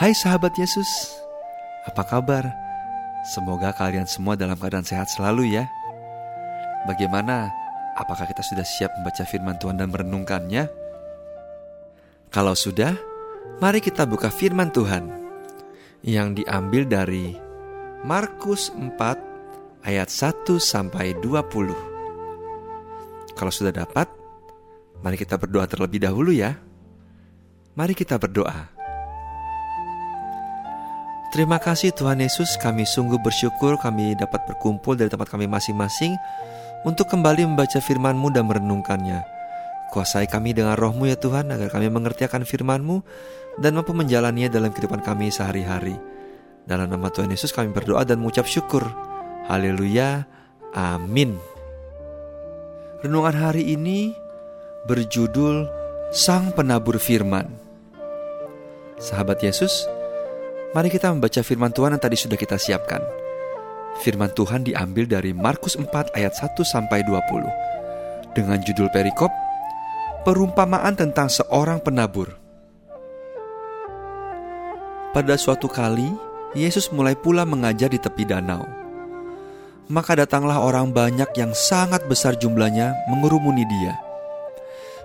Hai sahabat Yesus, apa kabar? Semoga kalian semua dalam keadaan sehat selalu ya. Bagaimana? Apakah kita sudah siap membaca firman Tuhan dan merenungkannya? Kalau sudah, mari kita buka firman Tuhan yang diambil dari Markus 4 ayat 1 sampai 20. Kalau sudah dapat, mari kita berdoa terlebih dahulu ya. Mari kita berdoa. Terima kasih Tuhan Yesus, kami sungguh bersyukur kami dapat berkumpul dari tempat kami masing-masing untuk kembali membaca firman-Mu dan merenungkannya. Kuasai kami dengan rohmu ya Tuhan agar kami mengerti akan firman-Mu dan mampu menjalaninya dalam kehidupan kami sehari-hari. Dalam nama Tuhan Yesus kami berdoa dan mengucap syukur. Haleluya. Amin. Renungan hari ini berjudul Sang Penabur Firman. Sahabat Yesus, Mari kita membaca firman Tuhan yang tadi sudah kita siapkan. Firman Tuhan diambil dari Markus 4 ayat 1 sampai 20 dengan judul perikop Perumpamaan tentang seorang penabur. Pada suatu kali, Yesus mulai pula mengajar di tepi danau. Maka datanglah orang banyak yang sangat besar jumlahnya mengurumuni dia.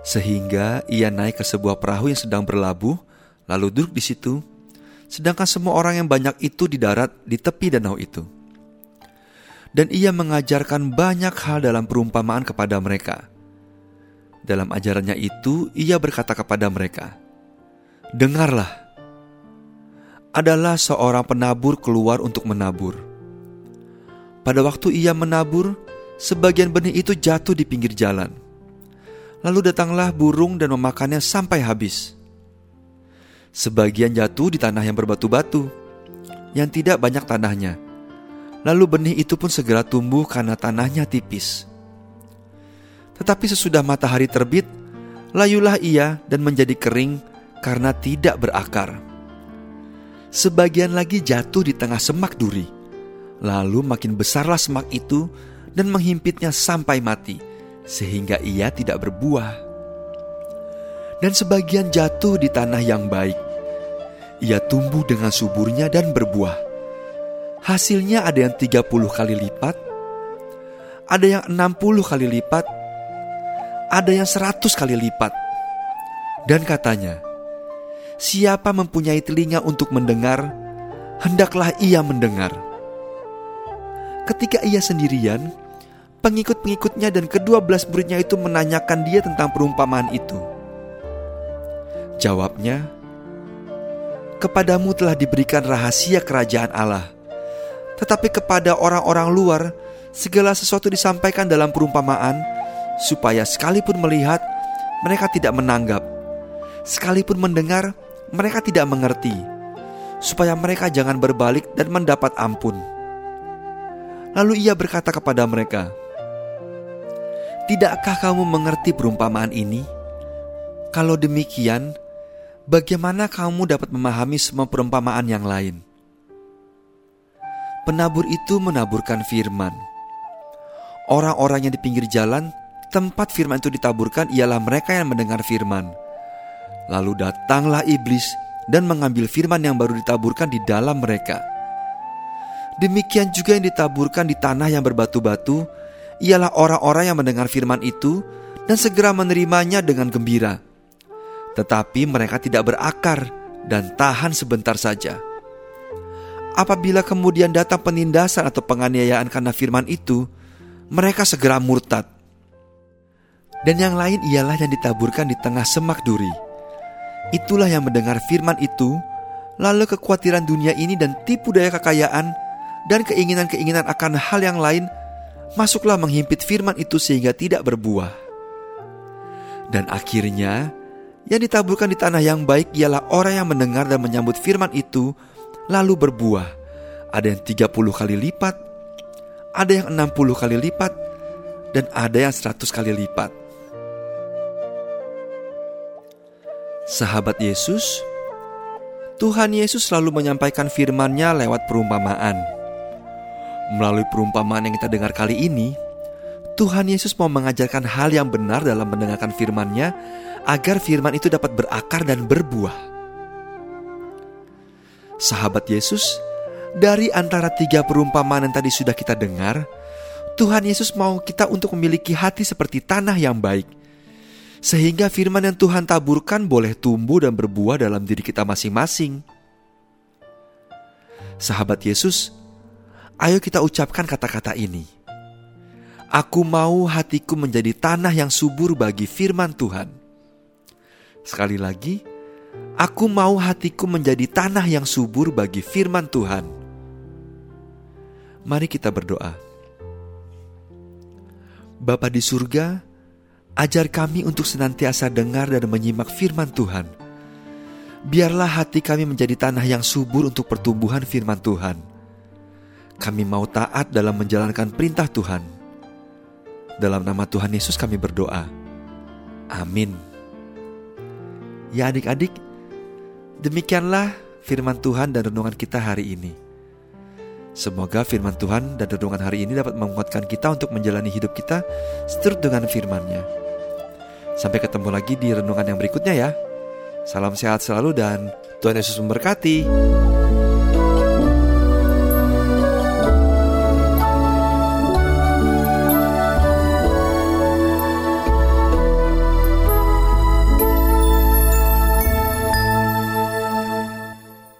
Sehingga ia naik ke sebuah perahu yang sedang berlabuh, lalu duduk di situ sedangkan semua orang yang banyak itu di darat di tepi danau itu. Dan ia mengajarkan banyak hal dalam perumpamaan kepada mereka. Dalam ajarannya itu, ia berkata kepada mereka, "Dengarlah, adalah seorang penabur keluar untuk menabur. Pada waktu ia menabur, sebagian benih itu jatuh di pinggir jalan. Lalu datanglah burung dan memakannya sampai habis." Sebagian jatuh di tanah yang berbatu-batu, yang tidak banyak tanahnya. Lalu benih itu pun segera tumbuh karena tanahnya tipis. Tetapi sesudah matahari terbit, layulah ia dan menjadi kering karena tidak berakar. Sebagian lagi jatuh di tengah semak duri. Lalu makin besarlah semak itu dan menghimpitnya sampai mati, sehingga ia tidak berbuah. Dan sebagian jatuh di tanah yang baik, ia tumbuh dengan suburnya dan berbuah. Hasilnya ada yang 30 kali lipat, ada yang 60 kali lipat, ada yang 100 kali lipat. Dan katanya, siapa mempunyai telinga untuk mendengar, hendaklah ia mendengar. Ketika ia sendirian, pengikut-pengikutnya dan kedua belas muridnya itu menanyakan dia tentang perumpamaan itu. Jawabnya, Kepadamu telah diberikan rahasia kerajaan Allah. Tetapi kepada orang-orang luar, segala sesuatu disampaikan dalam perumpamaan, supaya sekalipun melihat, mereka tidak menanggap. Sekalipun mendengar, mereka tidak mengerti. Supaya mereka jangan berbalik dan mendapat ampun. Lalu ia berkata kepada mereka, Tidakkah kamu mengerti perumpamaan ini? Kalau demikian, bagaimana kamu dapat memahami semua perumpamaan yang lain? Penabur itu menaburkan firman. Orang-orang yang di pinggir jalan, tempat firman itu ditaburkan ialah mereka yang mendengar firman. Lalu datanglah iblis dan mengambil firman yang baru ditaburkan di dalam mereka. Demikian juga yang ditaburkan di tanah yang berbatu-batu, ialah orang-orang yang mendengar firman itu dan segera menerimanya dengan gembira tetapi mereka tidak berakar dan tahan sebentar saja. Apabila kemudian datang penindasan atau penganiayaan karena firman itu, mereka segera murtad. Dan yang lain ialah yang ditaburkan di tengah semak duri. Itulah yang mendengar firman itu, lalu kekhawatiran dunia ini dan tipu daya kekayaan dan keinginan-keinginan akan hal yang lain masuklah menghimpit firman itu sehingga tidak berbuah. Dan akhirnya yang ditaburkan di tanah yang baik ialah orang yang mendengar dan menyambut firman itu lalu berbuah. Ada yang 30 kali lipat, ada yang 60 kali lipat, dan ada yang 100 kali lipat. Sahabat Yesus, Tuhan Yesus selalu menyampaikan firman-Nya lewat perumpamaan. Melalui perumpamaan yang kita dengar kali ini, Tuhan Yesus mau mengajarkan hal yang benar dalam mendengarkan firman-Nya agar firman itu dapat berakar dan berbuah. Sahabat Yesus, dari antara tiga perumpamaan yang tadi sudah kita dengar, Tuhan Yesus mau kita untuk memiliki hati seperti tanah yang baik, sehingga firman yang Tuhan taburkan boleh tumbuh dan berbuah dalam diri kita masing-masing. Sahabat Yesus, ayo kita ucapkan kata-kata ini. Aku mau hatiku menjadi tanah yang subur bagi firman Tuhan. Sekali lagi, aku mau hatiku menjadi tanah yang subur bagi firman Tuhan. Mari kita berdoa. Bapa di surga, ajar kami untuk senantiasa dengar dan menyimak firman Tuhan. Biarlah hati kami menjadi tanah yang subur untuk pertumbuhan firman Tuhan. Kami mau taat dalam menjalankan perintah Tuhan. Dalam nama Tuhan Yesus kami berdoa. Amin. Ya adik-adik, demikianlah firman Tuhan dan renungan kita hari ini. Semoga firman Tuhan dan renungan hari ini dapat menguatkan kita untuk menjalani hidup kita seturut dengan firman-Nya. Sampai ketemu lagi di renungan yang berikutnya ya. Salam sehat selalu dan Tuhan Yesus memberkati.